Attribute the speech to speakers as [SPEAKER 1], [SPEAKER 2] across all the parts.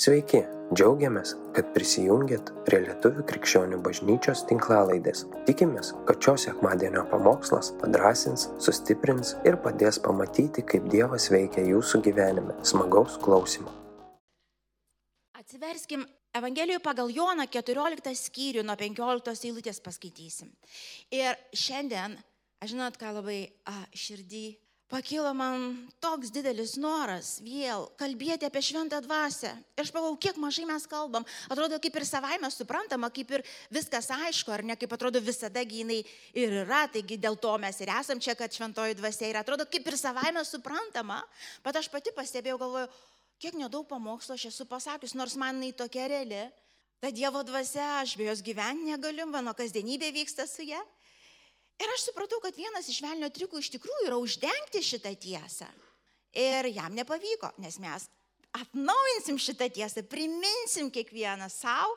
[SPEAKER 1] Sveiki, džiaugiamės, kad prisijungiat prie Lietuvų krikščionių bažnyčios tinklalaidės. Tikimės, kad šios sekmadienio pamokslas padrasins, sustiprins ir padės pamatyti, kaip Dievas veikia jūsų gyvenime. Smagaus klausimų.
[SPEAKER 2] Atsiverskim Evangelijoje pagal Joną 14 skyrių nuo 15 eilutės paskaitysim. Ir šiandien, aš žinot, ką labai a, širdį pakilo man toks didelis noras vėl kalbėti apie šventą dvasę. Ir aš pagalvoju, kiek mažai mes kalbam. Atrodo, kaip ir savaime suprantama, kaip ir viskas aišku, ar ne, kaip atrodo visada gynai ir yra, taigi dėl to mes ir esam čia, kad šventoji dvasia yra. Atrodo, kaip ir savaime suprantama, bet aš pati pastebėjau, galvoju, kiek nedaug pamokslo aš esu pasakius, nors man jinai tokia reali. Ta Dievo dvasia, aš be jos gyventi negaliu, mano kasdienybė vyksta su ją. Ir aš supratau, kad vienas iš velnio triukų iš tikrųjų yra uždengti šitą tiesą. Ir jam nepavyko, nes mes atnaujinsim šitą tiesą, priminsim kiekvieną savo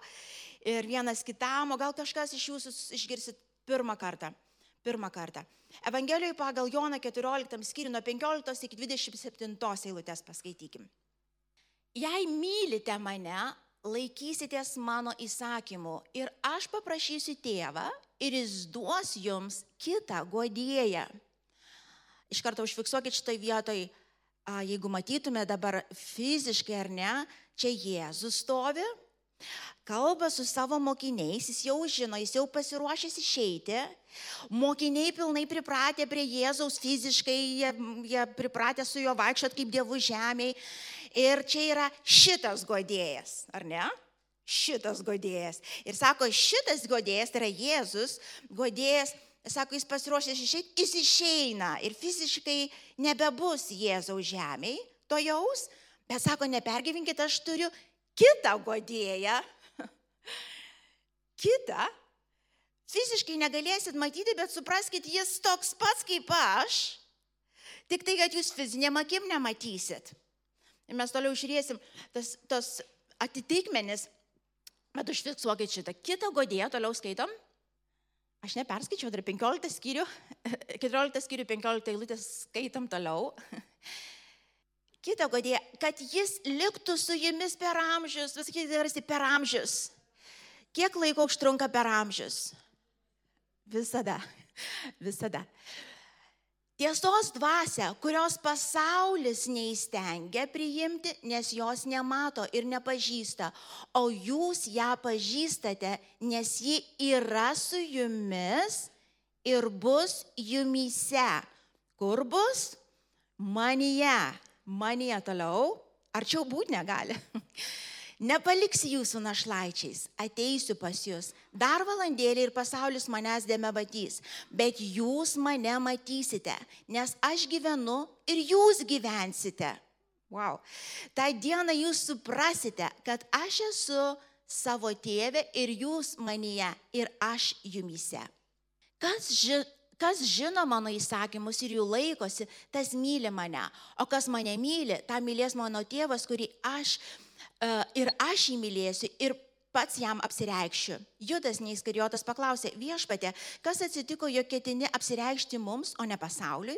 [SPEAKER 2] ir vienas kitam, o gal kažkas iš jūsų išgirsit pirmą kartą. Pirmą kartą. Evangelijoje pagal Joną 14 skyrių nuo 15 iki 27 eilutės paskaitykim. Jei mylite mane, laikysitės mano įsakymų ir aš paprašysiu tėvą ir jis duos jums kitą godėją. Iš karto užfiksuokit šitoj vietoj, jeigu matytume dabar fiziškai ar ne, čia Jėzus stovi, kalba su savo mokiniais, jis jau žino, jis jau pasiruošęs išeiti. Mokiniai pilnai pripratę prie Jėzaus fiziškai, jie, jie pripratę su juo vaikščiot kaip dievų žemėje. Ir čia yra šitas godėjas, ar ne? Šitas godėjas. Ir sako, šitas godėjas, tai yra Jėzus, godėjas, sako, jis pasiruošęs išeiti, jis išeina ir fiziškai nebebus Jėzaus žemėje, to jaus, bet sako, nepergyvinkit, aš turiu kitą godėją. kitą. Fiziškai negalėsit matyti, bet supraskite, jis toks pats kaip aš. Tik tai, kad jūs fizinėm akim nematysit. Ir mes toliau žiūrėsim tas, tos atitikmenis, bet užfiksuokit šitą. Kitą godėją toliau skaitom. Aš neperskaičiau, dar 15 skyrių, 14 skyrių, 15 eilutės skaitom toliau. Kita godėja, kad jis liktų su jumis per amžius, visakyti, tarsi per amžius. Kiek laiko užtrunka per amžius? Visada, visada. Tiesos dvasia, kurios pasaulis neįstengia priimti, nes jos nemato ir nepažįsta, o jūs ją pažįstate, nes ji yra su jumis ir bus jumyse. Kur bus? Manyje. Manyje toliau. Arčiau būti negali. Nepaliksi jūsų našlaičiais, ateisiu pas jūs. Dar valandėlį ir pasaulis manęs dėme matys, bet jūs mane matysite, nes aš gyvenu ir jūs gyvensite. Wow. Ta diena jūs suprasite, kad aš esu savo tėvė ir jūs manyje ir aš jumise. Kas, ži, kas žino mano įsakymus ir jų laikosi, tas myli mane. O kas mane myli, tą mylės mano tėvas, kurį aš ir aš jį mylėsiu ir pats jam apsireikščiu. Judas neįskarijotas paklausė, viešpatė, kas atsitiko, jog ketini apsireikšti mums, o ne pasauliui?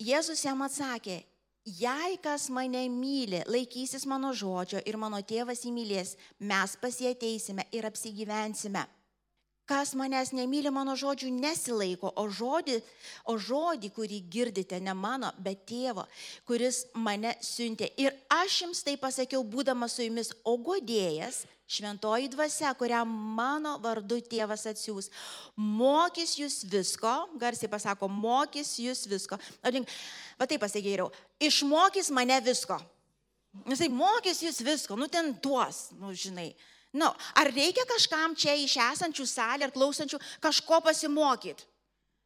[SPEAKER 2] Jėzus jam atsakė, jei kas mane myli, laikysis mano žodžio ir mano tėvas įmylės, mes pasieteisime ir apsigyvensime. Kas manęs nemyli, mano žodžių nesilaiko, o žodį, o žodį, kurį girdite, ne mano, bet tėvo, kuris mane siuntė. Ir aš jums tai pasakiau, būdamas su jumis, o godėjas, šventoji dvasia, kurią mano vardu tėvas atsiūs, mokys jūs visko, garsiai pasako, mokys jūs visko. Va taip pasakėjau, išmokys mane visko. Jisai mokys jūs visko, nu ten tuos, nu žinai. Nu, ar reikia kažkam čia iš esančių salė ar klausančių kažko pasimokyti?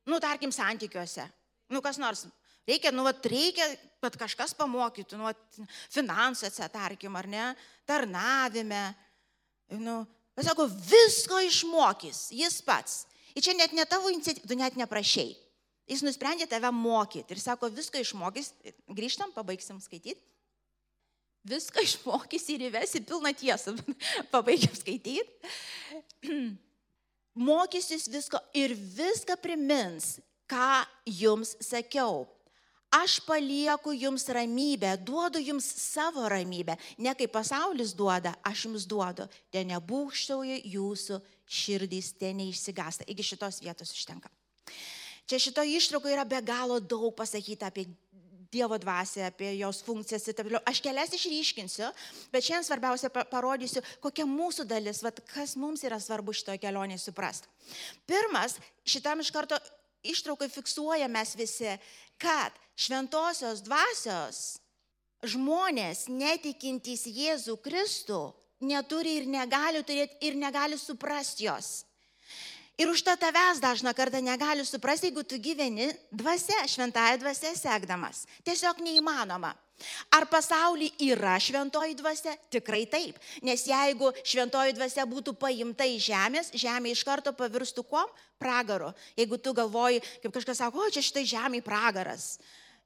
[SPEAKER 2] Nu, tarkim, santykiuose. Nu, kas nors. Reikia, nu, vat, reikia, kad kažkas pamokytų, nu, vat, finansuose, tarkim, ar ne, tarnavime. Nu, jis sako, visko išmokys, jis pats. Ir čia net ne tavo iniciatyva, tu net neprašiai. Jis nusprendė tave mokyti ir sako, viską išmokys. Grįžtam, pabaigsim skaityti viską išmokys ir įvesi pilną tiesą. Pabaigiam skaityti. Mokysis visko ir viską primins, ką jums sakiau. Aš palieku jums ramybę, duodu jums savo ramybę. Ne kaip pasaulis duoda, aš jums duodu. Ten nebūkštauja jūsų širdys, ten neišsigasta. Iki šitos vietos užtenka. Čia šito ištrauko yra be galo daug pasakyta apie Dievo dvasę, apie jos funkcijas ir taip toliau. Aš kelias išryškinsiu, bet šiandien svarbiausia parodysiu, kokia mūsų dalis, vat, kas mums yra svarbu šitoje kelionėje suprasti. Pirmas, šitam iš karto ištraukai fiksuojame mes visi, kad šventosios dvasios žmonės netikintys Jėzų Kristų neturi ir negali turėti ir negali suprasti jos. Ir už tą tavęs dažna kartą negali suprasti, jeigu tu gyveni dvasia, šventąją dvasia sekdamas. Tiesiog neįmanoma. Ar pasaulyje yra šventoji dvasia? Tikrai taip. Nes jeigu šventoji dvasia būtų paimta iš žemės, žemė iš karto pavirstų kuom? Pragaru. Jeigu tu galvoji, kaip kažkas sako, o čia šitai žemė pragaras.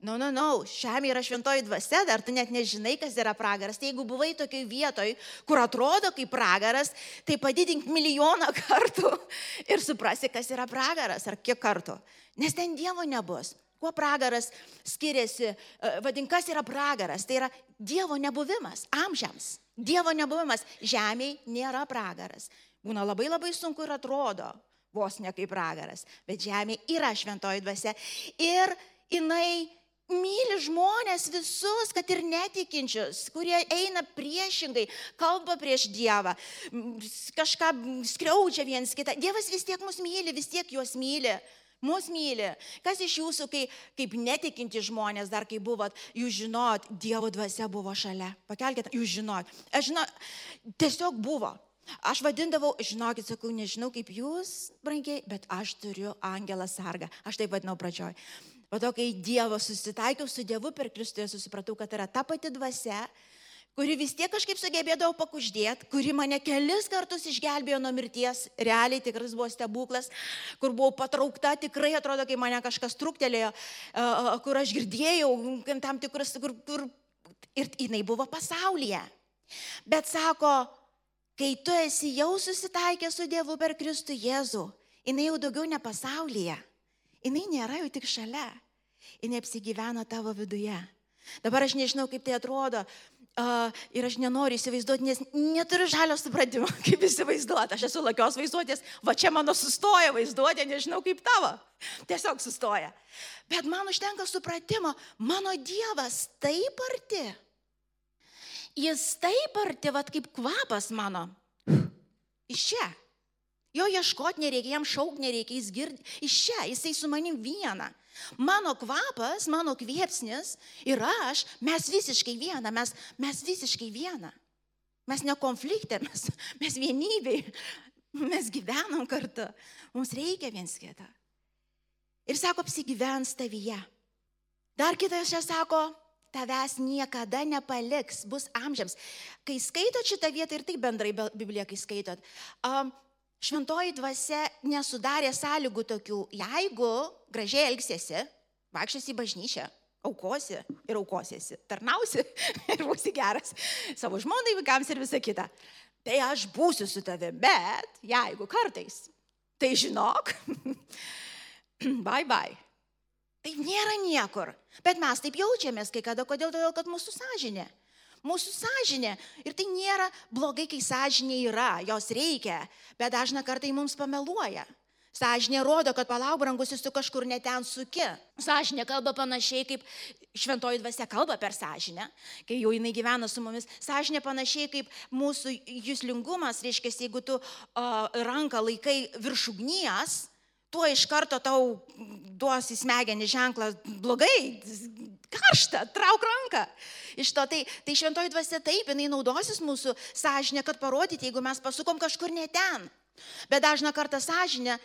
[SPEAKER 2] Na, no, na, no, na, no. žemė yra šventoji dvasia, dar tu net nežinai, kas yra pragaras. Tai jeigu buvai tokiai vietoj, kur atrodo kaip pragaras, tai padidink milijoną kartų ir suprasi, kas yra pragaras ar kiek kartų. Nes ten Dievo nebus. Kuo pragaras skiriasi, e, vadink, kas yra pragaras? Tai yra Dievo nebuvimas, amžiams. Dievo nebuvimas. Žemiai nėra pragaras. Būna labai labai sunku ir atrodo, vos ne kaip pragaras. Bet žemė yra šventoji dvasia. Ir jinai myli žmonės visus, kad ir netikinčius, kurie eina priešingai, kalba prieš Dievą, kažką skriaudžia viens kitą. Dievas vis tiek mus myli, vis tiek juos myli. Mūsų myli. Kas iš jūsų, kai, kaip netikinti žmonės, dar kai buvot, jūs žinot, Dievo dvasia buvo šalia. Pakelkite, jūs žinot. Aš žinau, tiesiog buvo. Aš vadindavau, žinokit, sakau, nežinau kaip jūs, brangiai, bet aš turiu angelą sargą. Aš taip vadinau pradžioj. Po to, kai Dievo susitaikiau su Dievu per Kristų, supratau, kad yra ta pati dvasia, kuri vis tiek kažkaip sugebėdavo pakuždėti, kuri mane kelis kartus išgelbėjo nuo mirties, realiai tikras buvo stebuklas, kur buvau patraukta, tikrai atrodo, kai mane kažkas truktelėjo, kur aš girdėjau tam tikrus, kur, kur ir jinai buvo pasaulyje. Bet sako, kai tu esi jau susitaikęs su Dievu per Kristų Jėzų, jinai jau daugiau ne pasaulyje jinai nėra jau tik šalia, jinai apsigyvena tavo viduje. Dabar aš nežinau, kaip tai atrodo. Uh, ir aš nenoriu įsivaizduoti, nes neturiu žalio supratimo, kaip įsivaizduoti. Aš esu lakios vaizduotės, va čia mano sustoja vaizduotė, nežinau kaip tavo. Tiesiog sustoja. Bet man užtenka supratimo, mano Dievas taip arti. Jis taip arti, va kaip kvapas mano. Iš čia. Jo ieškoti nereikia, jam šauk nereikia, jis girdi. Iš čia, jisai su manim viena. Mano kvapas, mano kviepsnis ir aš, mes visiškai viena, mes, mes visiškai viena. Mes ne konflikte, mes, mes vienybei, mes gyvenam kartu, mums reikia viens kitą. Ir sako, apsigyvens tavyje. Dar kitas čia sako, tavęs niekada nepaliks, bus amžiams. Kai skaitot šitą vietą ir tai bendrai Bibliją, kai skaitot, um, Šventoji dvasia nesudarė sąlygų tokių, jeigu gražiai elgsiesi, vaikščiasi į bažnyčią, aukosi ir aukosiesi, tarnausi ir būsi geras savo žmonai, vaikams ir visa kita. Tai aš būsiu su tavimi, bet jeigu kartais, tai žinok, bye bye. Tai nėra niekur. Bet mes taip jaučiamės kai kada, kodėl? Todėl, kad mūsų sąžinė mūsų sąžinė. Ir tai nėra blogai, kai sąžinė yra, jos reikia, bet dažna kartai mums pameluoja. Sąžinė rodo, kad palauk, brangusis, tu kažkur neten suki. Sąžinė kalba panašiai, kaip šventoji dvasia kalba per sąžinę, kai jau jinai gyvena su mumis. Sąžinė panašiai kaip mūsų jūslingumas, reiškia, jeigu tu uh, ranką laikai virš ugnies, tuo iš karto tau duosi smegenį ženklą blogai, karšta, trauk ranką. Iš to tai, tai šventoji dvasia taip, jinai naudosis mūsų sąžinė, kad parodyti, jeigu mes pasukom kažkur ne ten. Bet dažna kartą sąžinė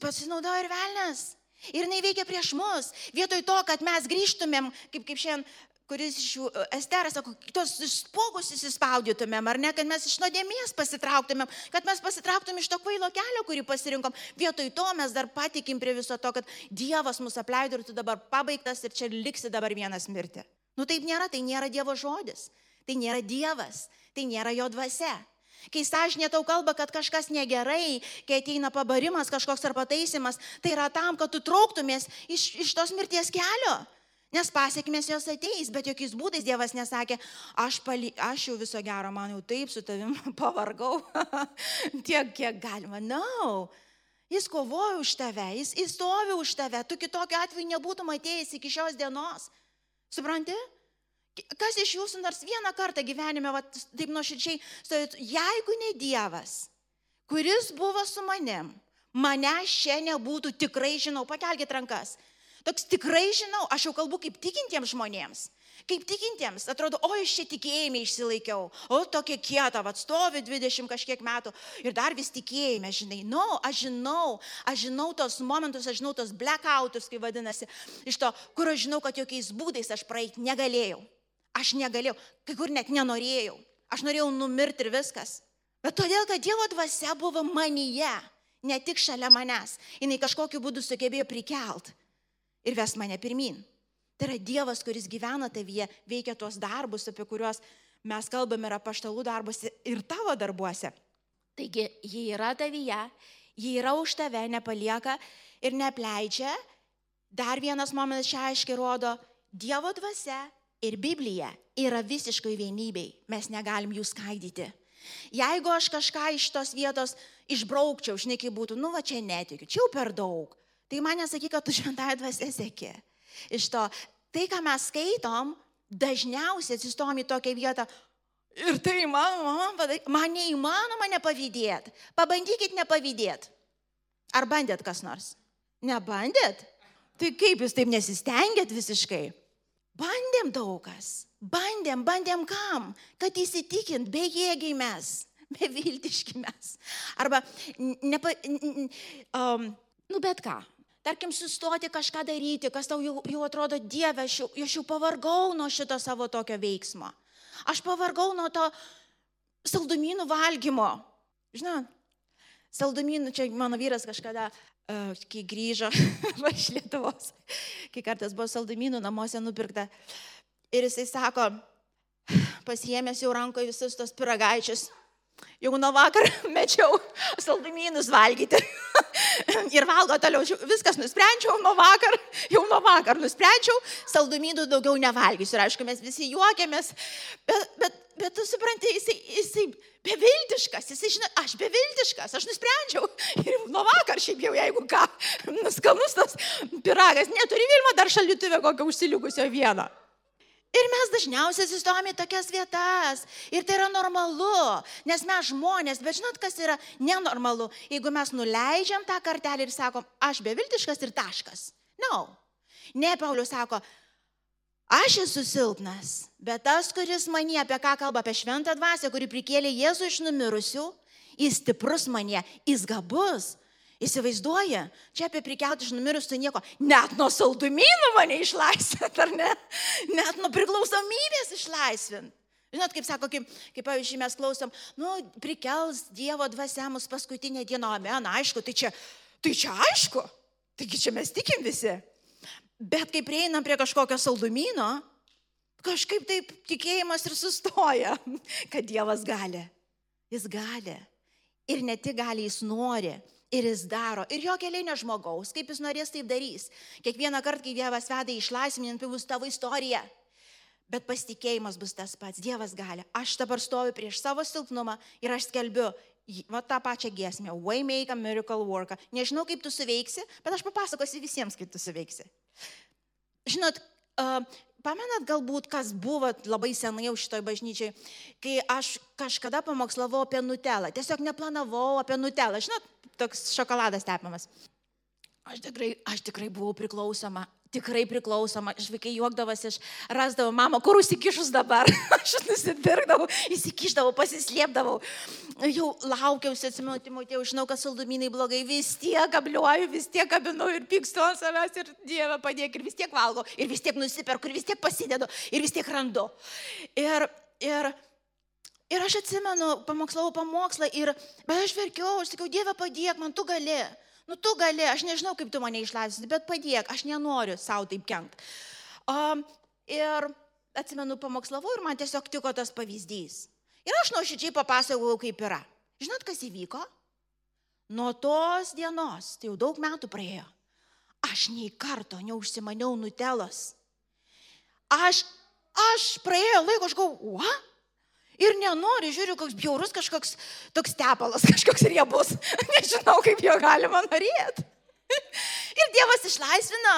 [SPEAKER 2] pasinaudoja ir velnės. Ir jinai veikia prieš mus. Vietoj to, kad mes grįžtumėm, kaip, kaip šiandien kuris iš jų, e, Esteras sako, tos spuogus įsispaudytumėm, ar ne, kad mes iš nuodėmės pasitrauktumėm, kad mes pasitrauktumėm iš to kvailo kelio, kurį pasirinkom. Vietoj to mes dar patikim prie viso to, kad Dievas mus apleido ir tu dabar pabaigtas ir čia liksi dabar vienas mirti. Nu taip nėra, tai nėra Dievo žodis, tai nėra Dievas, tai nėra jo dvasia. Kai sąžinė tau kalba, kad kažkas negerai, kai ateina pabarimas kažkoks ar pataisimas, tai yra tam, kad tu trauktumės iš, iš tos mirties kelio. Nes pasiekmes jos ateis, bet jokiais būdais Dievas nesakė, aš, pali, aš jau viso gero, man jau taip su tavim pavargau, tiek, kiek galima. Na, no. jis kovoja už tave, jis, jis stovi už tave, tu kitokio atveju nebūtum atėjęs iki šios dienos. Supranti? Kas iš jūsų nors vieną kartą gyvenime, va, taip nuoširdžiai, stovėtų, jeigu ne Dievas, kuris buvo su manim, mane šiandien nebūtų tikrai, žinau, pakelkite rankas Toks tikrai žinau, aš jau kalbu kaip tikintiems žmonėms. Kaip tikintiems, atrodo, o iš čia tikėjime išsilaikiau, o tokia kieta, atstovi 20 kažkiek metų ir dar vis tikėjime, žinai. Nu, no, aš žinau, aš žinau tos momentus, aš žinau tos blackoutus, kaip vadinasi, iš to, kur aš žinau, kad jokiais būdais aš praeiti negalėjau. Aš negalėjau, kai kur net nenorėjau. Aš norėjau numirti ir viskas. Bet todėl, kad Dievo dvasia buvo manyje, ne tik šalia manęs, jinai kažkokiu būdu sugebėjo prikelt ir ves mane pirmin. Tai yra Dievas, kuris gyvena tavyje, veikia tuos darbus, apie kuriuos mes kalbame ir apaštalų darbuose ir tavo darbuose. Taigi, jie yra tavyje, jie yra už tave, nepalieka ir nepleidžia. Dar vienas momentas čia aiškiai rodo, Dievo dvasia ir Biblija yra visiškai vienybei, mes negalim jų skaidyti. Jeigu aš kažką iš tos vietos išbraukčiau, žinai, kaip būtų, nu va čia netikiu, čia jau per daug, Tai man nesakyk, kad tu šventąją dvasę sėki. Iš to, tai, ką mes skaitom, dažniausiai atsistom į tokią vietą. Ir tai įmanoma, man neįmanoma nepavydėti. Pabandykit nepavydėti. Ar bandėt kas nors? Nebandėt? Tai kaip jūs taip nesistengėt visiškai? Bandėm daugas. Bandėm, bandėm kam? Kad įsitikint, bejėgiai mes, beviltiški mes. Arba, nepa, um, nu bet ką, tarkim, sustoti kažką daryti, kas tau jau, jau atrodo Dieve, aš jau, aš jau pavargau nuo šito savo tokio veiksmo. Aš pavargau nuo to saldumynų valgymo. Žinai, saldumynų, čia mano vyras kažkada, uh, kai grįžo iš Lietuvos, kai kartas buvo saldumynų namuose nupirkta. Ir jisai sako, pasiemęs jau rankoje visus tos piragaičius, jau nuo vakar mečiau saldumynus valgyti. ir valgo toliau. Viskas nusprendžiau nuo vakar, jau nuo vakar nusprendžiau, saldumynų daugiau nevalgysiu. Ir aišku, mes visi juokiamės, bet, bet, bet tu supranti, jisai, jisai beviltiškas, jisai žino, aš beviltiškas, aš nusprendžiau. Ir nuo vakar šiaip jau, jeigu ką, nuskanus tas piragas, neturi Vilma dar šalituvę kokio užsiliukusio vieno. Ir mes dažniausiai atsistojame į tokias vietas. Ir tai yra normalu, nes mes žmonės, bet žinot, kas yra nenormalu, jeigu mes nuleidžiam tą kartelį ir sakom, aš beviltiškas ir taškas. No. Ne, Paulius sako, aš esu silpnas, bet tas, kuris manie, apie ką kalba, apie šventą dvasę, kuri prikėlė Jėzų iš numirusių, jis stiprus manie, jis gabus, Įsivaizduoja, čia apie prikelti iš numirusių nieko, net nuo saldumynų mane išlaisvint, ar ne? Net nuo priklausomybės išlaisvint. Žinot, kaip sako, kaip, kaip pavyzdžiui, mes klausom, nu, prikels Dievo dvasia mus paskutinę dieną, amen, aišku, tai čia, tai čia aišku, taigi čia mes tikim visi. Bet kai prieinam prie kažkokio saldumyno, kažkaip taip tikėjimas ir sustoja, kad Dievas gali. Jis gali. Ir ne tik gali, jis nori. Ir jis daro. Ir jo keliai ne žmogaus. Kaip jis norės, taip darys. Kiekvieną kartą, kai Dievas veda išlaisvinant, tai bus tavo istorija. Bet pasitikėjimas bus tas pats. Dievas gali. Aš dabar stoviu prieš savo silpnumą ir aš skelbiu, va tą pačią giesmę. Waymaker, miracle worker. Nežinau, kaip tu suveiksi, bet aš papasakosiu visiems, kaip tu suveiksi. Žinot, pamenat galbūt, kas buvo labai senai jau šitoj bažnyčiai, kai aš kažkada pamokslavau apie nutelą. Tiesiog neplanavau apie nutelą. Žinot, toks šokoladas tepamas. Aš tikrai, aš tikrai buvau priklausoma, tikrai priklausoma. Aš vaikai juokdavosi, aš rasdavau, mama, kur užsikišus dabar. aš nusipirkdavau, įsikišdavau, pasislėpdavau. Jau laukiausi, atsimenu, Timotėjau, žinau, kad saldumynai blogai, vis tiek kabliuoju, vis tiek kabinu ir pykstu ant savęs ir Dieve padėk ir vis tiek valgo, ir vis tiek nusiperku, ir vis tiek pasidedu, ir vis tiek randu. Ir, ir, Ir aš atsimenu, pamokslavau pamokslą ir, bet aš verkiau, aš sakiau, Dieve padėk, man tu gali. Nu, tu gali, aš nežinau, kaip tu mane išlaisvinti, bet padėk, aš nenoriu savo taip kenkt. Um, ir atsimenu, pamokslavau ir man tiesiog tiko tas pavyzdys. Ir aš nuoširdžiai papasakojau, kaip yra. Žinot, kas įvyko? Nuo tos dienos, tai jau daug metų praėjo, aš nei karto neužsimaniau nutelos. aš, aš praėjo laiko, aš galvoju, ua? Ir nenori, žiūriu, koks bjaurus kažkoks toks tepalas, kažkoks riebus. Nežinau, kaip jo galima norėti. Ir Dievas išlaisvino.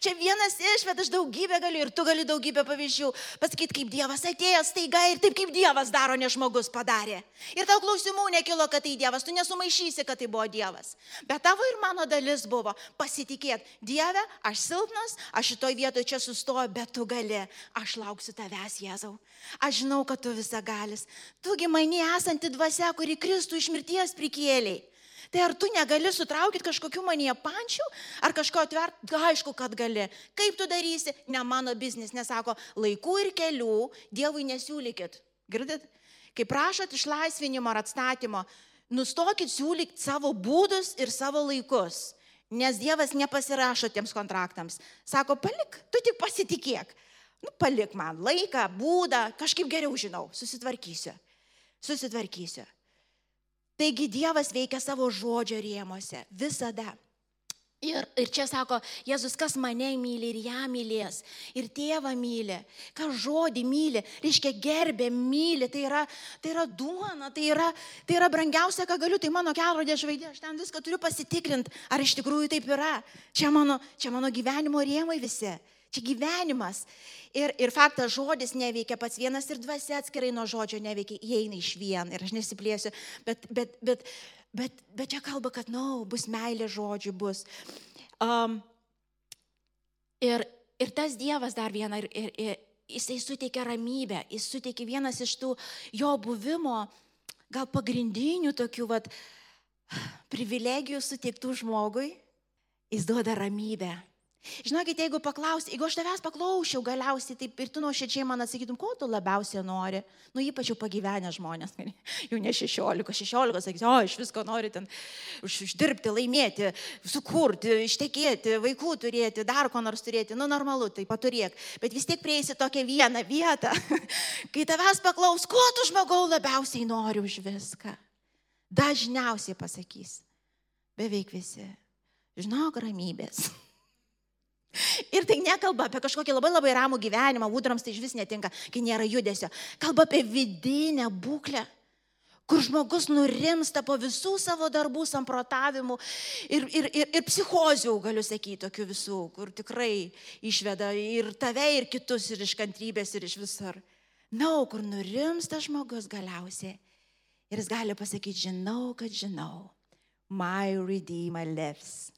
[SPEAKER 2] Čia vienas iš, bet aš daugybę galiu ir tu gali daugybę pavyzdžių pasakyti, kaip Dievas atėjo staiga ir taip, kaip Dievas daro, ne žmogus padarė. Ir tau klausimų nekilo, kad tai Dievas, tu nesumaišysi, kad tai buvo Dievas. Bet tavo ir mano dalis buvo pasitikėti, Dieve, aš silpnas, aš šitoj vietoje čia sustoju, bet tu gali, aš lauksiu tavęs, Jėzau. Aš žinau, kad tu visagalis. Tugi mani esanti dvasia, kuri Kristų iš mirties prikėliai. Tai ar tu negali sutraukyti kažkokių manie pančių, ar kažko atvert, aišku, kad gali. Kaip tu darysi, ne mano biznis, nesako, laikų ir kelių Dievui nesiūlykit. Girdit? Kai prašot išlaisvinimo ar atstatymo, nustokit siūlyti savo būdus ir savo laikus. Nes Dievas nepasirašo tiems kontraktams. Sako, palik, tu tik pasitikėk. Nu, palik man laiką, būdą, kažkaip geriau žinau, susitvarkysiu. Susitvarkysiu. Taigi Dievas veikia savo žodžio rėmose visada. Ir, ir čia sako, Jėzus, kas mane myli ir ją mylės, ir tėvą myli, kas žodį myli, reiškia gerbė, myli, tai yra, tai yra duona, tai yra, tai yra brangiausia, ką galiu, tai mano kelrodė žvaigždė, aš ten viską turiu pasitikrinti, ar iš tikrųjų taip yra. Čia mano, čia mano gyvenimo rėmai visi. Čia gyvenimas. Ir, ir faktas, žodis neveikia pats vienas ir dvasia atskirai nuo žodžio neveikia, įeina iš vien ir aš nesiplėsiu, bet, bet, bet, bet, bet čia kalba, kad, na, no, bus meilė žodžių, bus. Um, ir, ir tas Dievas dar vieną, ir, ir, ir jisai suteikia ramybę, jis suteikia vienas iš tų jo buvimo, gal pagrindinių tokių, vad, privilegijų suteiktų žmogui, jis duoda ramybę. Žinokit, jeigu paklaus, jeigu aš tavęs paklausčiau galiausiai, taip ir tu nuoširdžiai man atsakytum, ko tu labiausiai nori, nu ypač jau pagyvenę žmonės, jau ne 16, 16, sakys, o iš visko nori ten už, uždirbti, laimėti, sukurti, ištekėti, vaikų turėti, dar ko nors turėti, nu normalu, tai paturėk, bet vis tiek prieisi tokią vieną vietą, kai tavęs paklaus, ko tu žmogau labiausiai nori už viską. Dažniausiai pasakys, beveik visi, žinok ramybės. Ir tai nekalba apie kažkokį labai labai ramų gyvenimą, būdrams tai iš vis netinka, kai nėra judesio. Kalba apie vidinę būklę, kur žmogus nurimsta po visų savo darbų, samprotavimų ir, ir, ir, ir psichozių, galiu sakyti, tokių visų, kur tikrai išveda ir tave, ir kitus, ir iš kantrybės, ir iš visur. Na, no, kur nurimsta žmogus galiausiai. Ir jis gali pasakyti, žinau, kad žinau, my redeemer lives.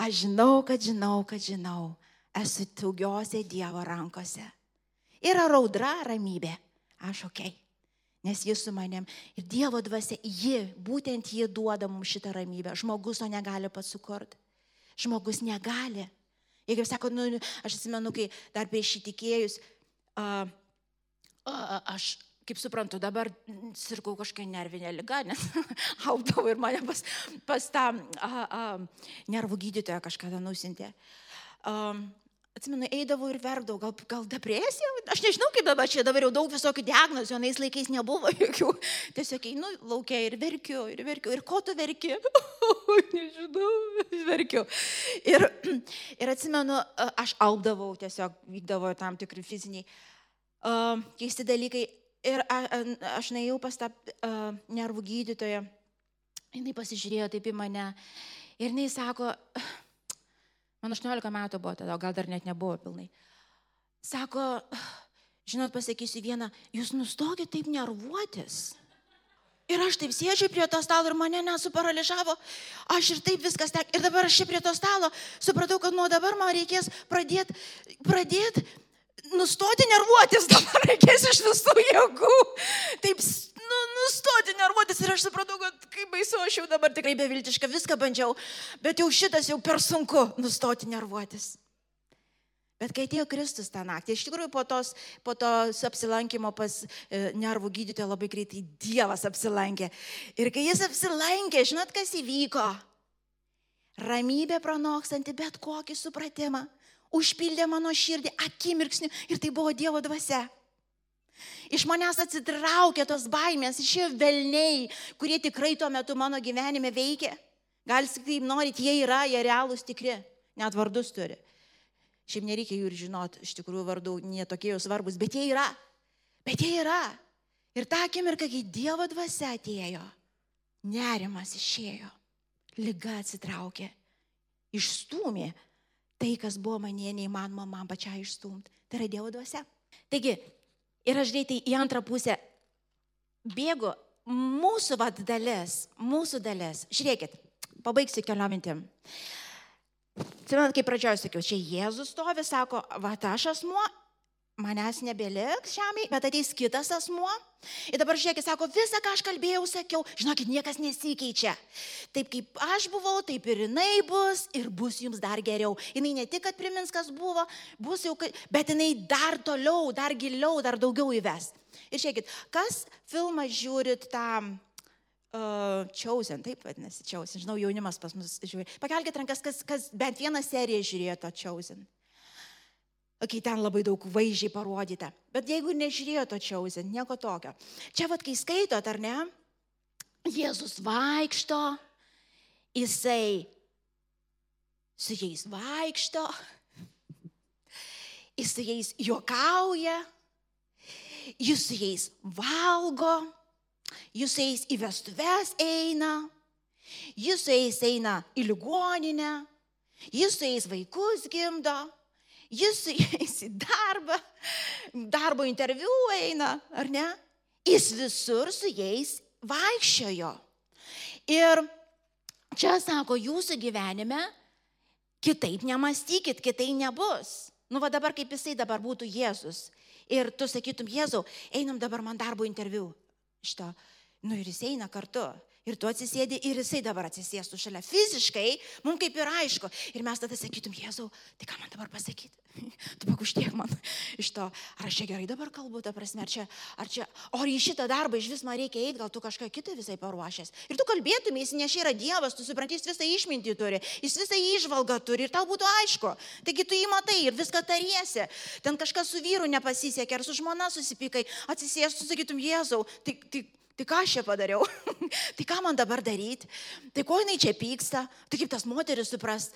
[SPEAKER 2] Aš žinau, kad žinau, kad žinau, esu taugiose Dievo rankose. Yra raudra ramybė. Aš ok. Nes jis su manim. Ir Dievo dvasia, ji, būtent ji duoda mums šitą ramybę. Žmogus to negali pats sukurti. Žmogus negali. Ir kaip sako, nu, aš atsimenu, kai dar prieš įtikėjus, uh, uh, aš kaip suprantu, dabar sirgau kažkokią nervinę lygą, nes audavau ir mane pas, pas tą a, a, nervų gydytoją kažkada nusintė. Um, Atsimenu, eidavau ir verkdavau, gal, gal depresija, aš nežinau kaip dabar čia, dabar jau daug visokių diagnozių, anais laikais nebuvo jokių. Tiesiog einu laukia ir verkiu, ir verkiu, ir ko tu verki? nežinau, verkiu. Ir, ir atsimenu, aš augdavau, tiesiog vykdavo tam tikri fiziniai uh, keisti dalykai. Ir a, a, aš neėjau pas tą a, nervų gydytoją, jinai pasižiūrėjo taip į mane ir jinai sako, man 18 metų buvo tada, gal dar net nebuvo pilnai. Sako, žinot, pasakysiu vieną, jūs nustokit taip nervuotis. Ir aš taip sėdžiu prie to stalo ir mane nesuparalyžavo. Aš ir taip viskas tek. Ir dabar aš čia prie to stalo supratau, kad nuo dabar man reikės pradėti pradėt nustoti nervuotis, dabar reikės iš visų jėgų. Taip, nu, nustoti nervuotis ir aš supratau, kad kaip baisu, aš jau dabar tikrai beviltiška, viską bandžiau, bet jau šitas jau per sunku nustoti nervuotis. Bet kai atėjo Kristus tą naktį, iš tikrųjų po, tos, po to apsilankimo pas e, nervų gydytoją labai greitai Dievas apsilankė. Ir kai jis apsilankė, žinot, kas įvyko? Ramybė pranokstanti bet kokį supratimą užpildė mano širdį akimirksniu ir tai buvo Dievo dvasia. Iš manęs atsitraukė tos baimės, išėjo velniai, kurie tikrai tuo metu mano gyvenime veikia. Gal kaip norit, jie yra, jie realūs tikri, net vardus turi. Šiaip nereikia jų ir žinot, iš tikrųjų vardų netokie jau svarbus, bet jie yra. Bet jie yra. Ir tą akimirką, kai Dievo dvasia atėjo, nerimas išėjo, lyga atsitraukė, išstumė tai, kas buvo manie neįmanoma man pačiai išstumti. Tai yra Dievo dvasia. Taigi, ir aš greitai į antrą pusę bėgu, mūsų vad dalis, mūsų dalis, žiūrėkit, pabaigsiu keliom mintim. Atsimenat, kaip pradžioje sakiau, čia Jėzus stovi, sako, va aš asmuo, manęs nebeliks žemėje, bet ateis kitas asmuo. Ir dabar žiūrėkit, sako, visą, ką aš kalbėjau, sakiau, žinokit, niekas nesikeičia. Taip kaip aš buvau, taip ir jinai bus ir bus jums dar geriau. Jis ne tik, kad primins, kas buvo, bus jau, bet jinai dar toliau, dar giliau, dar daugiau įves. Ir žiūrėkit, kas filmą žiūrit tam uh, Chosen, taip vadinasi Chosen, žinau, jaunimas pas mus žiūri. Pakelkite rankas, kas, kas bent vieną seriją žiūrėjo to Chosen kai ten labai daug vaizdžiai parodyta. Bet jeigu nežiūrėjo to čiausia, nieko tokio. Čia vad, kai skaitot, ar ne, Jėzus vaikšto, jisai su jais vaikšto, jis su jais juokauja, jis su jais valgo, jis su jais į vestuves eina, jis su jais eina į ligoninę, jis su jais vaikus gimdo jis su jais į darbą, darbo interviu eina, ar ne? Jis visur su jais vaikščiojo. Ir čia sako, jūsų gyvenime kitaip nemastykit, kitaip nebus. Nu, va dabar kaip jisai dabar būtų Jėzus. Ir tu sakytum, Jėzau, einam dabar man darbo interviu. Šito. Nu ir jis eina kartu. Ir tu atsisėdi ir jisai dabar atsisėstų šalia. Fiziškai, mums kaip ir aišku. Ir mes tada sakytum, Jėzau, tai ką man dabar pasakyti? Tu pakuštiek man iš to, ar aš čia gerai dabar kalbu, ta prasme, ar čia, ar čia, o į šitą darbą iš vis man reikia eiti, gal tu kažką kitą visai paruošęs. Ir tu kalbėtumai, jis nešia yra Dievas, tu supranti, jis visą išmintį turi, jis visą išvalgą turi ir tau būtų aišku. Taigi tu jį matai ir viską tariesi. Ten kažkas su vyru nepasisekė, ar su žmona susipykai, atsisėstų, sakytum, Jėzau, tai, tai Tai ką aš čia padariau? tai ką man dabar daryti? Tai ko jinai čia pyksta? Tai kaip tas moteris supras?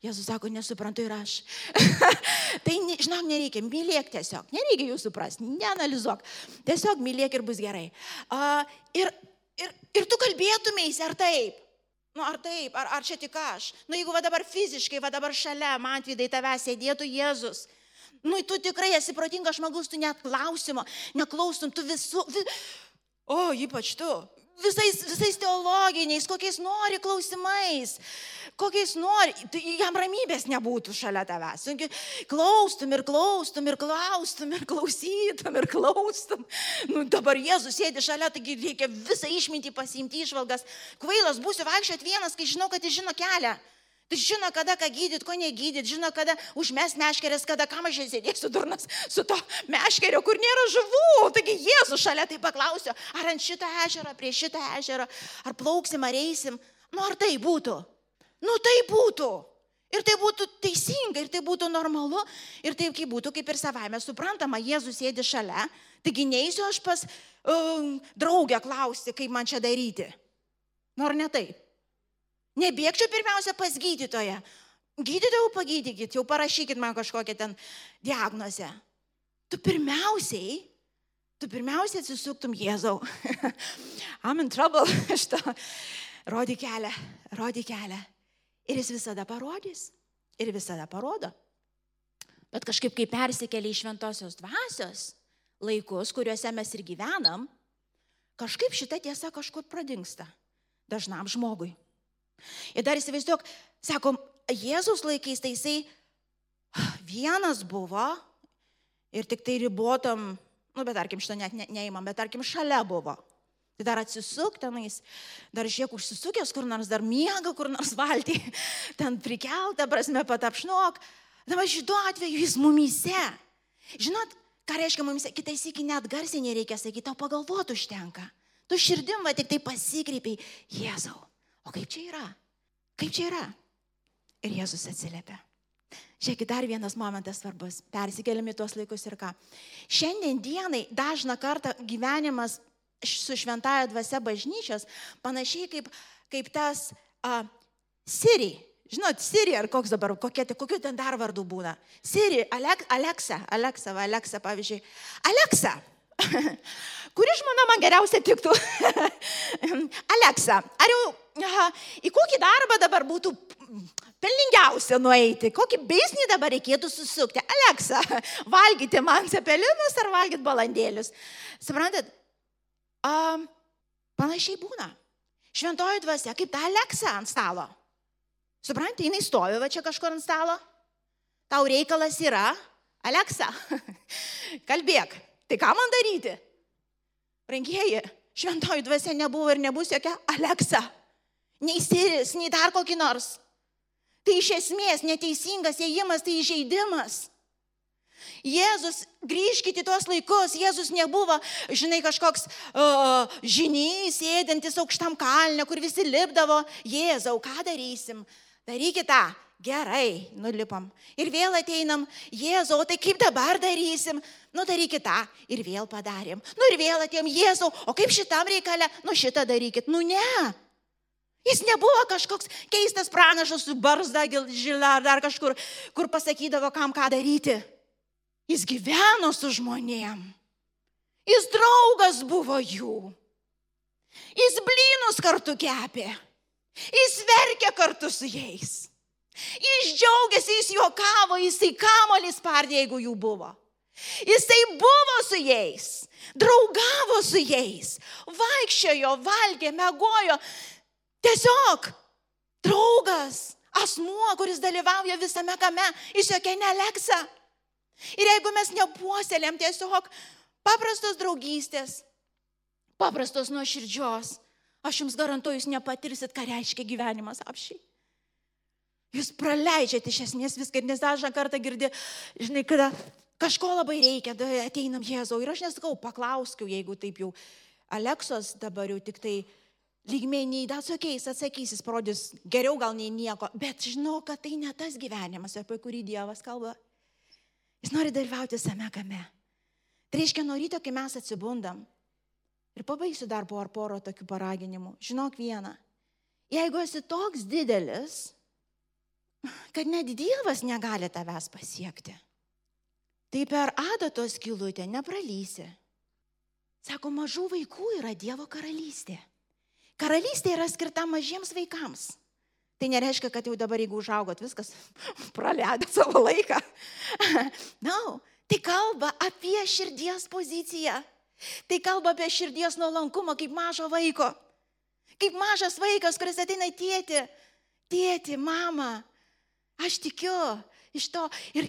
[SPEAKER 2] Jėzus sako, nesuprantu ir aš. tai, žinok, nereikia, mylėk tiesiog. Nereikia jų suprasti, neanalizuok. Tiesiog mylėk ir bus gerai. Uh, ir, ir, ir tu kalbėtumės, ar taip? Nu, ar taip, ar, ar čia tik aš? Nu, jeigu va dabar fiziškai, va dabar šalia man vidai tave sėdėtų Jėzus. Nu, tu tikrai esi protingas žmogus, tu net klausimo, neklaustum, tu visų... Vis, O, ypač tu. Visais, visais teologiniais, kokiais nori klausimais, kokiais nori, jam ramybės nebūtų šalia tavęs. Klaustum ir klaustum ir klaustum ir klausytum ir klaustum. Nu, dabar Jėzus sėdi šalia, taigi reikia visą išmintį pasimti išvalgas. Kvailas būsiu vaikščioti vienas, kai žinau, kad jis žino kelią. Tai žino, kada ką gydyti, ko negydyti, žino, kada užmes meškerės, kada kam aš sėdėsiu durnas su to meškerio, kur nėra žuvų. Taigi Jėzus šalia tai paklausė, ar ant šitą ežerą, prie šitą ežerą, ar plauksim, ar eisim. Nu, ar tai būtų? Nu, tai būtų. Ir tai būtų teisinga, ir tai būtų normalu, ir tai būtų, kaip ir savame suprantama, Jėzus sėdi šalia, taigi neįsiu aš pas um, draugę klausti, kaip man čia daryti. Nor ne taip. Nebėgčiau pirmiausia pas gydytoją. Gydytojau pagydykit, jau parašykit man kažkokią ten diagnozę. Tu pirmiausiai, tu pirmiausiai atsisuktum Jėzau. I'm in trouble. Šitą. Rodi kelią, rodi kelią. Ir jis visada parodys. Ir visada parodo. Bet kažkaip, kai persikėlė į šventosios dvasios laikus, kuriuose mes ir gyvenam, kažkaip šita tiesa kažkur pradingsta dažnam žmogui. Ir dar įsivaizduok, sakom, Jėzus laikais tai jisai vienas buvo ir tik tai ribotam, nu bet tarkim, šitą net ne, neįmam, bet tarkim, šalia buvo. Tai dar atsisuk tenais, dar šiek užsisukęs kur nors, dar miega kur nors valtį, ten prikeltą prasme patapšnok. Dabar šituo atveju jis mumyse. Žinot, ką reiškia mumyse, kitais iki net garsiai nereikia sakyti, tau pagalvoti užtenka. Tu širdim va tik tai pasikreipiai, Jėzau. O kaip čia yra? Kaip čia yra? Ir Jėzus atsiliepia. Žiūrėkit, dar vienas momentas svarbus. Persikeliam į tuos laikus ir ką. Šiandien dienai dažna kartą gyvenimas su šventaja dvasia bažnyčios panašiai kaip, kaip tas uh, Siri žinot, Siri ar koks dabar, kokie, kokiu ten dar vardų būna. Siri, Alek, Aleksa, Aleksa, va, Aleksa, pavyzdžiui. Aleksa. Kuri žmona man geriausiai tiktų? Aleksa, ar jau aha, į kokį darbą dabar būtų pelningiausia nueiti? Kokį beisnį dabar reikėtų susukti? Aleksa, valgyti man cepelinus ar valgyti balandėlius? Suprantat, um, panašiai būna. Šventoji dvasia, kaip ta Aleksa ant stalo. Suprantate, jinai stovi va čia kažkur ant stalo. Tau reikalas yra, Aleksa, kalbėk, tai ką man daryti? Rangieji, šventoji dvasia nebuvo ir nebus jokia Aleksa, nei Siris, nei dar kokį nors. Tai iš esmės neteisingas ėjimas, tai įžeidimas. Jėzus, grįžkite į tuos laikus, Jėzus nebuvo, žinai, kažkoks uh, žinys, sėdintis aukštam kalne, kur visi lipdavo. Jėzau, ką darysim? Darykite tą. Gerai, nulipam. Ir vėl ateinam, Jėzau, tai kaip dabar darysim? Nu darykit tą. Ir vėl padarėm. Nu ir vėl atėjom, Jėzau, o kaip šitam reikalė? Nu šitą darykit. Nu ne. Jis nebuvo kažkoks keistas pranašas su barzda, žila ar dar kažkur, kur pasakydavo, kam ką daryti. Jis gyveno su žmonėm. Jis draugas buvo jų. Jis blynus kartu kepė. Jis verkė kartu su jais. Jis džiaugiasi, jis juokavo, jisai kamolį spardė, jeigu jų buvo. Jisai buvo su jais, draugavo su jais, vaikščiojo, valgė, megojo. Tiesiog draugas, asmuo, kuris dalyvauja visame kame, jis jokia neleksa. Ir jeigu mes nepuoselėm tiesiog paprastos draugystės, paprastos nuoširdžios, aš jums garantuoju, jūs nepatirsit, ką reiškia gyvenimas apšiai. Jūs praleidžiate iš esmės viską, nes dažną kartą girdi, žinai, kada kažko labai reikia, ateinam Jėzau. Ir aš nesakau, paklauskiu, jeigu taip jau Aleksos dabar jau tik tai lygmenį, that's ok, jis atsakys, jis parodys geriau gal nei nieko, bet žinau, kad tai ne tas gyvenimas, apie kurį Dievas kalba. Jis nori dalyvauti visame kame. Tai reiškia, nuo ryto, kai mes atsibundam, ir pabaigsiu dar po ar poro tokių paraginimų, žinok vieną. Jeigu esi toks didelis, kad net Dievas negali tavęs pasiekti. Tai per adatos kilutę nepralysi. Sako, mažų vaikų yra Dievo karalystė. Karalystė yra skirta mažiems vaikams. Tai nereiškia, kad jau dabar, jeigu užaugot, viskas praleido savo laiką. Na, no, tai kalba apie širdies poziciją. Tai kalba apie širdies nuolankumą kaip mažo vaiko. Kaip mažas vaikas, kuris ateina į tėtį. Tėti, mama, Aš tikiu iš to. Ir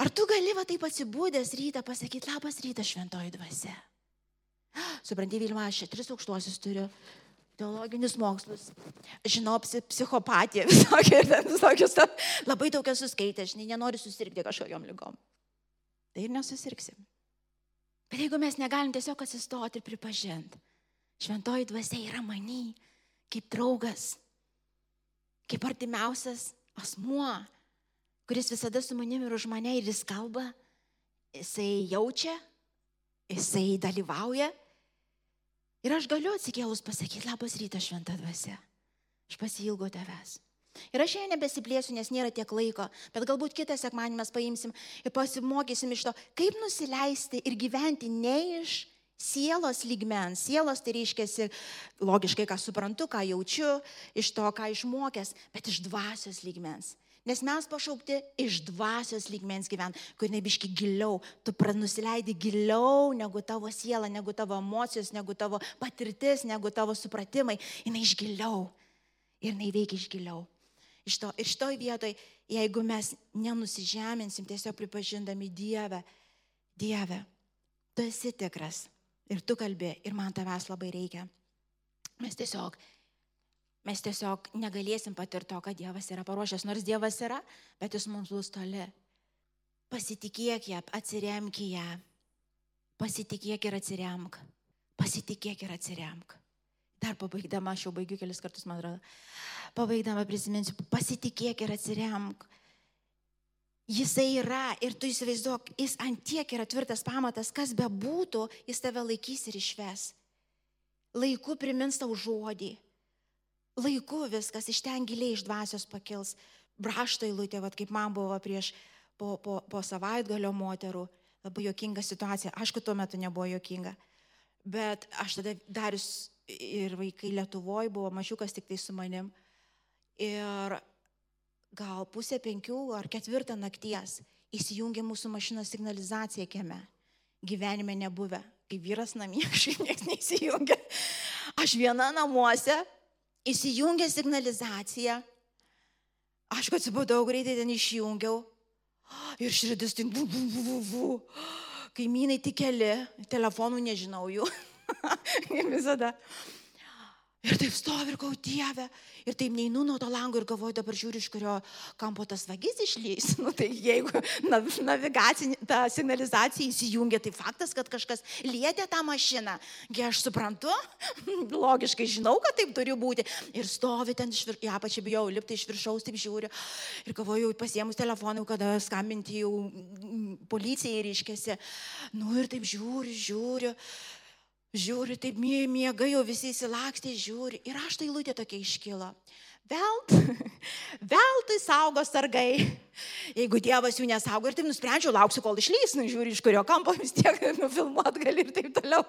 [SPEAKER 2] ar tu gali va taip atsibūdęs rytą pasakyti, labas rytas šventoji dvasia. Supranti, Vilma, aš čia tris aukštuosius turiu. Teologinius mokslus, žinau, psichopatiją, visokius, visokius, labai daug esu skaitęs, žinai, nenoriu susirgti kažkokiam lygom. Tai ir nesusirgsim. Bet jeigu mes negalim tiesiog atsistoti ir pripažinti, šventoji dvasia yra many, kaip draugas, kaip artimiausias asmuo, kuris visada su manimi ir už mane ir jis kalba, jisai jaučia, jisai dalyvauja. Ir aš galiu atsikėlus pasakyti, labas rytas šventą dvasia. Aš pasilgo tavęs. Ir aš šiandien nebesiplėsiu, nes nėra tiek laiko, bet galbūt kitą sekmanį mes paimsim ir pasimokysim iš to, kaip nusileisti ir gyventi ne iš sielos lygmens. Sielos tai reiškia, logiškai, ką suprantu, ką jaučiu, iš to, ką išmokęs, bet iš dvasios lygmens. Nes mes pašaukti iš dvasios lygmens gyventi, kur nebiški giliau, tu pranusileidi giliau negu tavo siela, negu tavo emocijos, negu tavo patirtis, negu tavo supratimai. Jis iš giliau ir jinai veikia iš giliau. Iš to, ir šitoj vietoj, jeigu mes nenusižeminsim, tiesiog pripažindami Dievę, Dievę, tu esi tikras, ir tu kalbi, ir man tavęs labai reikia. Mes tiesiog, mes tiesiog negalėsim patirti to, kad Dievas yra paruošęs, nors Dievas yra, bet jis mums bus toli. Pasitikėk ją, atsiremk ją. Pasitikėk ir atsiremk. Pasitikėk ir atsiremk. Dar pabaigdama, aš jau baigiu kelis kartus, man atrodo. Pabaigdama prisiminsiu, pasitikėk ir atsiremk. Jisai yra ir tu įsivaizduok, jis ant tiek yra tvirtas pamatas, kas be būtų, jis tave laikys ir išves. Laiku primins tau žodį. Laiku viskas iš ten giliai iš dvasios pakils. Brašto eilutė, vad kaip man buvo prieš po, po, po savaitgalio moterų. Labai jokinga situacija. Aišku, tuo metu nebuvo jokinga. Bet aš tada darius ir vaikai Lietuvoje buvo mažiukas tik tai su manim. Ir gal pusė penkių ar ketvirtą nakties įsijungė mūsų mašinos signalizacija kieme. Gyvenime nebuvę. Kai vyras namie, kažkaip niekas neįsijungia. Aš viena namuose, įsijungė signalizacija. Aš atsibudau greitai ten išjungiau. Ir širdis tik bu, bu, bu, bu, bu. Kaimynai tik keli, telefonų nežinau jų. Visada. Ir taip stovi ir kau dievę. Ir taip neinu nuo to lango ir galvoju, dabar žiūriu, iš kurio kampo tas vagis išlys. Nu, tai jeigu navigacinė, ta signalizacija įsijungia, tai faktas, kad kažkas lietė tą mašiną. Gi aš suprantu, logiškai žinau, kad taip turi būti. Ir stovi ten iš viršaus, ja, pačiai bijau lipti iš viršaus, taip žiūriu. Ir galvoju, pasiemus telefoną, kada skambinti jau policijai ryškėsi. Nu ir taip žiūriu, žiūriu. Žiūri, taip miega, jau visi įsilakstė, žiūri. Ir aš tai lūtė tokia iškilo. Velt, veltui saugo sargai. Jeigu Dievas jų nesaugo ir taip nusprendžiau, lauksiu, kol išlys, nu žiūri, iš kurio kampo vis tiek nufilmuot gali ir taip toliau.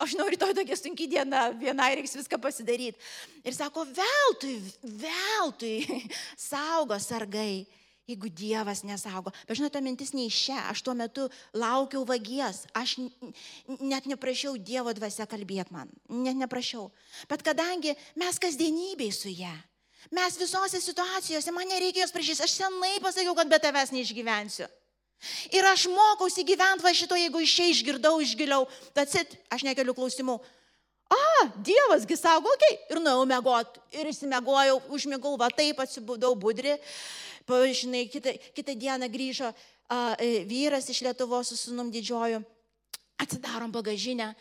[SPEAKER 2] Aš noriu rytoj tokia sunki diena, vienai reiks viską pasidaryti. Ir sako, veltui, veltui saugo sargai jeigu Dievas nesaugo. Bet žinote, mintis nei šia, aš tuo metu laukiau vagies, aš net neprašiau Dievo dvasia kalbėti man, net neprašiau. Bet kadangi mes kasdienybei su ją, mes visose situacijose, man nereikia jos prašyti, aš senai pasakiau, kad be tavęs neišgyvensiu. Ir aš mokausi gyventi va šito, jeigu iš čia išgirdau, išgiliau, tad aš nekeliu klausimų. A, Dievasgi sako, okei, okay. ir nuėjau mėgoti, ir įsimegojau, užmėgau, va taip atsibudau budri, Pažinai, kitą, kitą dieną grįžo a, e, vyras iš Lietuvos su sunum didžioju, atsidarom bagažinę.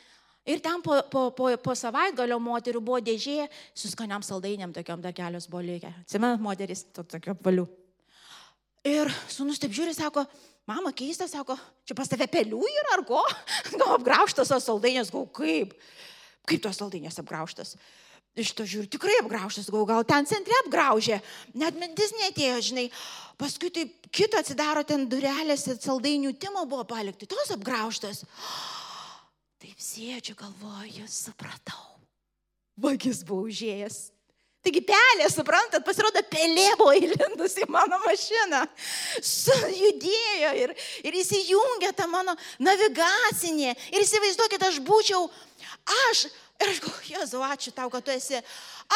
[SPEAKER 2] Ir ten po, po, po, po savaitgalio moterių buvo dėžė su skaniam saldainiam, tokiam dar kelios buvo likę. Atsimenat, moteris, to, tokio valių. Ir sunus taip žiūri, sako, mama keista, sako, čia pas tave pelių yra ar ko? Gal apgrauštas tos saldainės, gal kaip? Kaip tos saldainės apgrauštas? Iš to žiūriu, tikrai apgraužtas, gal, gal ten centre apgraužė, net mintis netėjo, žinai. Paskui taip kito atsidaro ten durelėse, saldainių timo buvo palikti, tos apgraužtas. Taip sėdžiu, galvoju, supratau. Vagis buvo užėjęs. Taigi pelė, suprantat, pasirodo, pelė buvo įlindus į mano mašiną. Sujudėjo ir, ir įsijungė tą mano navigacinė. Ir įsivaizduokit, aš būčiau, aš Ir aš galvoju, Jėzau, ačiū tau, kad tu esi.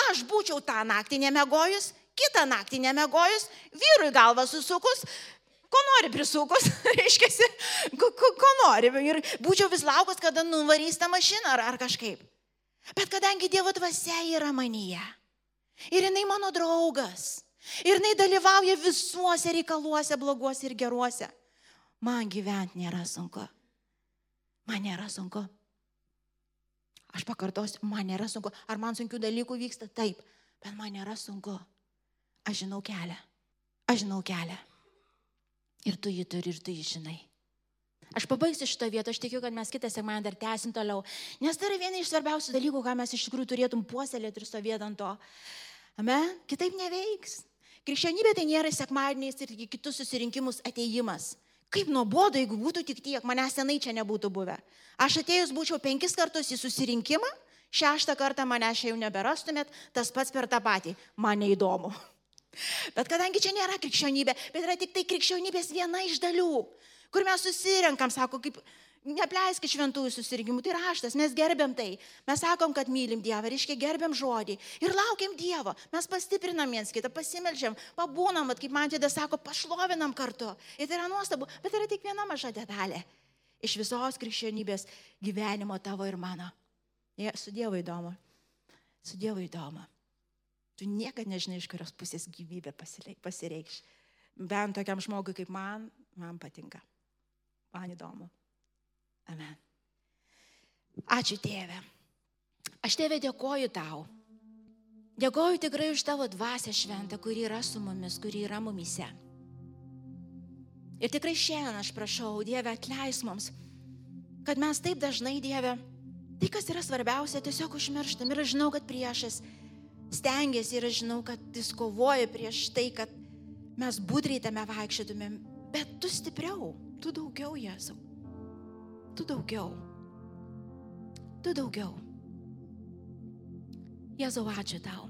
[SPEAKER 2] Aš būčiau tą naktį nemegojus, kitą naktį nemegojus, vyrui galvą susukus, ko nori prisukus, reiškia, ko, ko, ko nori. Ir būčiau vis laukus, kada nuvarys tą mašiną ar, ar kažkaip. Bet kadangi Dievo dvasia yra manyje ir jinai mano draugas, ir jinai dalyvauja visuose reikaluose, bloguose ir geruose, man gyventi nėra sunku. Man nėra sunku. Aš pakartosiu, man nėra sunku. Ar man sunkių dalykų vyksta? Taip, bet man nėra sunku. Aš žinau kelią. Aš žinau kelią. Ir tu jį turi, ir tu jį žinai. Aš pabaigsiu šitą vietą, aš tikiu, kad mes kitą sekmadienį dar tęsim toliau. Nes tai yra viena iš svarbiausių dalykų, ką mes iš tikrųjų turėtum puoselėti ir stovėti ant to. Amen? Kitaip neveiks. Krikščionybė tai nėra sekmadieniais ir kitus susirinkimus ateimas. Kaip nuobodu, jeigu būtų tik tiek, manęs senai čia nebūtų buvę. Aš atėjus būčiau penkis kartus į susirinkimą, šeštą kartą manęs čia jau neberastumėt, tas pats per tą patį. Man neįdomu. Bet kadangi čia nėra krikščionybė, bet yra tik tai krikščionybės viena iš dalių, kur mes susirenkam, sako, kaip Nepleiskit šventųjų susirgymų, tai raštas, mes gerbiam tai. Mes sakom, kad mylim Dievą, reiškia gerbiam žodį ir laukiam Dievo. Mes pastiprinam viens kitą, pasimelžiam, pabūnam, kaip man tėda sako, pašlovinam kartu. Ir tai yra nuostabu, bet tai yra tik viena maža detalė iš visos krikščionybės gyvenimo tavo ir mano. Ja, su Dievu įdomu. Su Dievu įdomu. Tu niekada nežinai, iš kurios pusės gyvybė pasireikš. Bent tokiam žmogui kaip man, man patinka. Man įdomu. Amen. Ačiū tėve. Aš tėve dėkoju tau. Dėkoju tikrai už tavo dvasę šventą, kuri yra su mumis, kuri yra mumise. Ir tikrai šiandien aš prašau, Dieve, atleis mums, kad mes taip dažnai, Dieve, tai, kas yra svarbiausia, tiesiog užmirštam. Ir aš žinau, kad priešas stengiasi ir aš žinau, kad jis kovoja prieš tai, kad mes budriai tame vaikščiotumėm, bet tu stipriau, tu daugiau, Jėzau. Tu daugiau. Tu daugiau. Jėzau, ačiū tau.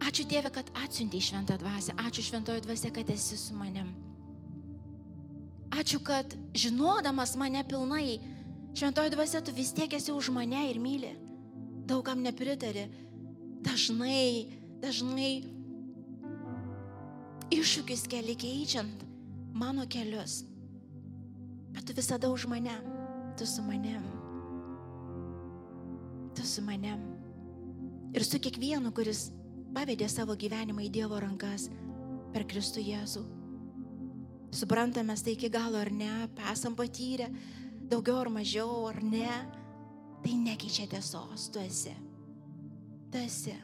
[SPEAKER 2] Ačiū Dieve, kad atsiuntė šventą dvasę. Ačiū šventoji dvasė, kad esi su manim. Ačiū, kad žinodamas mane pilnai, šventoji dvasė, tu vis tiek esi už mane ir myli. Daugam nepritari. Dažnai, dažnai iššūkis keli keičiant mano kelius. Bet tu visada už mane. Tu su manim. Tu su manim. Ir su kiekvienu, kuris pavedė savo gyvenimą į Dievo rankas per Kristų Jėzų. Suprantame tai iki galo ar ne, esam patyrę, daugiau ar mažiau ar ne, tai nekeičia tiesos, tu esi. Tu esi.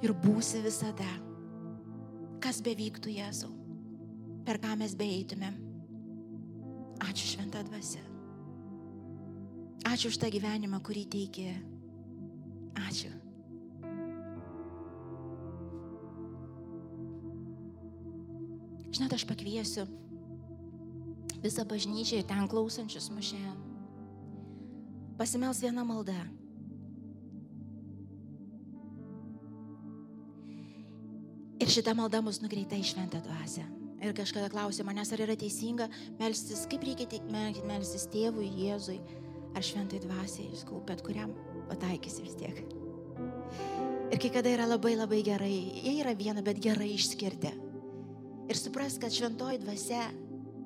[SPEAKER 2] Ir būsi visada. Kas bevyktų Jėzau, per ką mes beeitumėm. Ačiū šventą dvasę. Ačiū už tą gyvenimą, kurį teikė. Ačiū. Žinot, aš pakviesiu visą bažnyčią ir ten klausančius šiandien. Pasimels viena malda. Ir šita malda mus nukreipta į šventą dvasę. Ir kažkada klausė manęs, ar yra teisinga melstis, kaip reikia melstis tėvui, Jėzui, ar šventai dvasiai, jūs kau, bet kuriam pataikysi vis tiek. Ir kai kada yra labai labai gerai, jie yra viena, bet gerai išskirti. Ir supras, kad šventoji dvasia,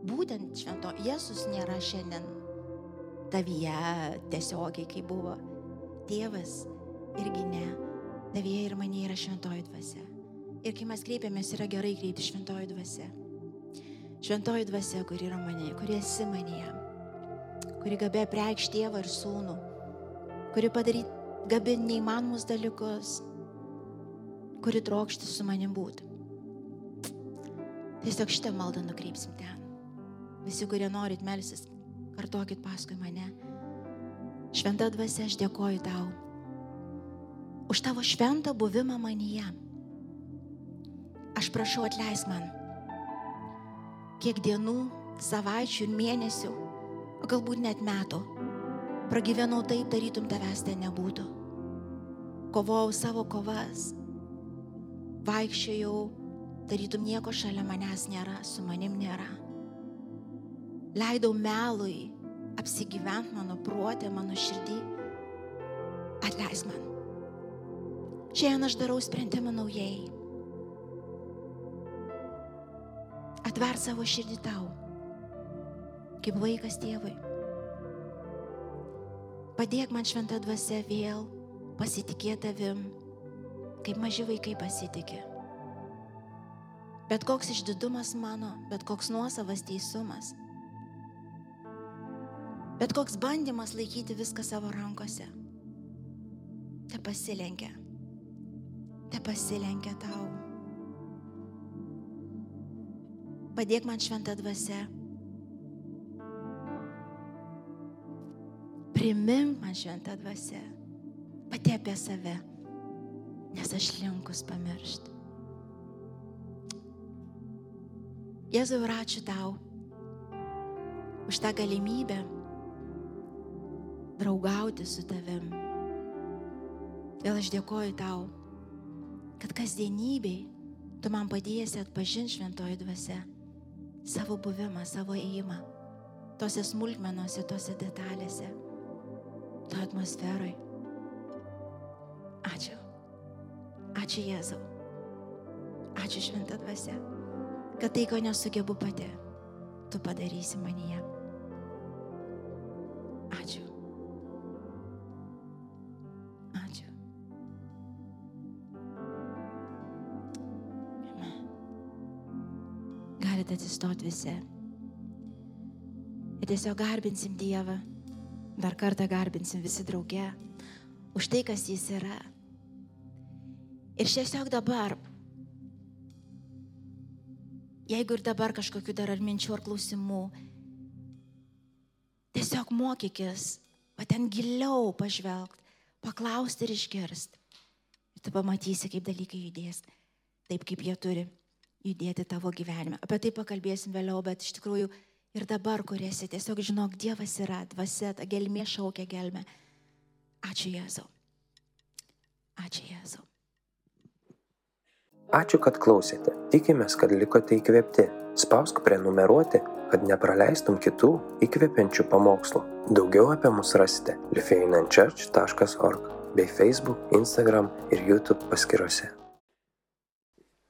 [SPEAKER 2] būtent švento, Jėzus nėra šiandien tavyje tiesiogiai, kai buvo tėvas, irgi ne. Tavyje ir mane yra šventoji dvasia. Ir kai mes kreipiamės, yra gerai kreipti šventoji dvasia. Šventoji dvasia, kuri yra mane, kuri esi manyje, kuri gabė preikšti tėvą ir sūnų, kuri padaryti gabi neįmanomus dalykus, kuri trokšti su manim būti. Tiesiog šitą maldą nukreipsim ten. Visi, kurie norit melsis, kartokit paskui mane. Šventa dvasia, aš dėkoju tau už tavo šventą buvimą manyje. Aš prašau atleis man, kiek dienų, savaičių ir mėnesių, o galbūt net metų, pragyvenau taip, tarytum tavęs ten nebūtų. Kovojau savo kovas, vaikščiojau, tarytum nieko šalia manęs nėra, su manim nėra. Leidau melui apsigyvent mano protė, mano širdį. Atleis man. Šiandien aš darau sprendimą naujai. Atver savo širdį tau, kaip vaikas tėvui. Padėk man šventą dvasę vėl pasitikėti tavim, kaip maži vaikai pasitikė. Bet koks išdidumas mano, bet koks nuosavas teisumas, bet koks bandymas laikyti viską savo rankose, te pasilenkia, te pasilenkia tau. Padėk man šventą dvasę. Primink man šventą dvasę. Pati apie save. Nes aš linkus pamiršti. Jėzau ir ačiū tau už tą galimybę draugauti su tavim. Vėl aš dėkoju tau, kad kasdienybei tu man padėsi atpažinti šventoji dvasia savo buvimą, savo įėjimą, tose smulkmenose, tose detalėse, to atmosferai. Ačiū. Ačiū Jėzau. Ačiū šventą dvasę, kad tai, ko nesugebu pati, tu padarysi manyje. Galite atsistoti visi. Ir tiesiog garbinsim Dievą. Dar kartą garbinsim visi drauge už tai, kas Jis yra. Ir tiesiog dabar, jeigu ir dabar kažkokiu dar ar minčių ar klausimų, tiesiog mokykis, o ten giliau pažvelgti, paklausti ir išgirsti. Ir tu pamatysi, kaip dalykai judės, taip kaip jie turi judėti tavo gyvenime. Apie tai pakalbėsim vėliau, bet iš tikrųjų ir dabar, kur esi, tiesiog žinok, Dievas yra, dvasia, ta gelmė šaukia gelmė. Ačiū Jėzau. Ačiū Jėzau.
[SPEAKER 1] Ačiū, kad klausėte. Tikimės, kad likote įkvėpti. Spausk prenumeruoti, kad nepraleistum kitų įkvepiančių pamokslų. Daugiau apie mus rasite lifeinanchurch.org bei Facebook, Instagram ir YouTube paskiruose.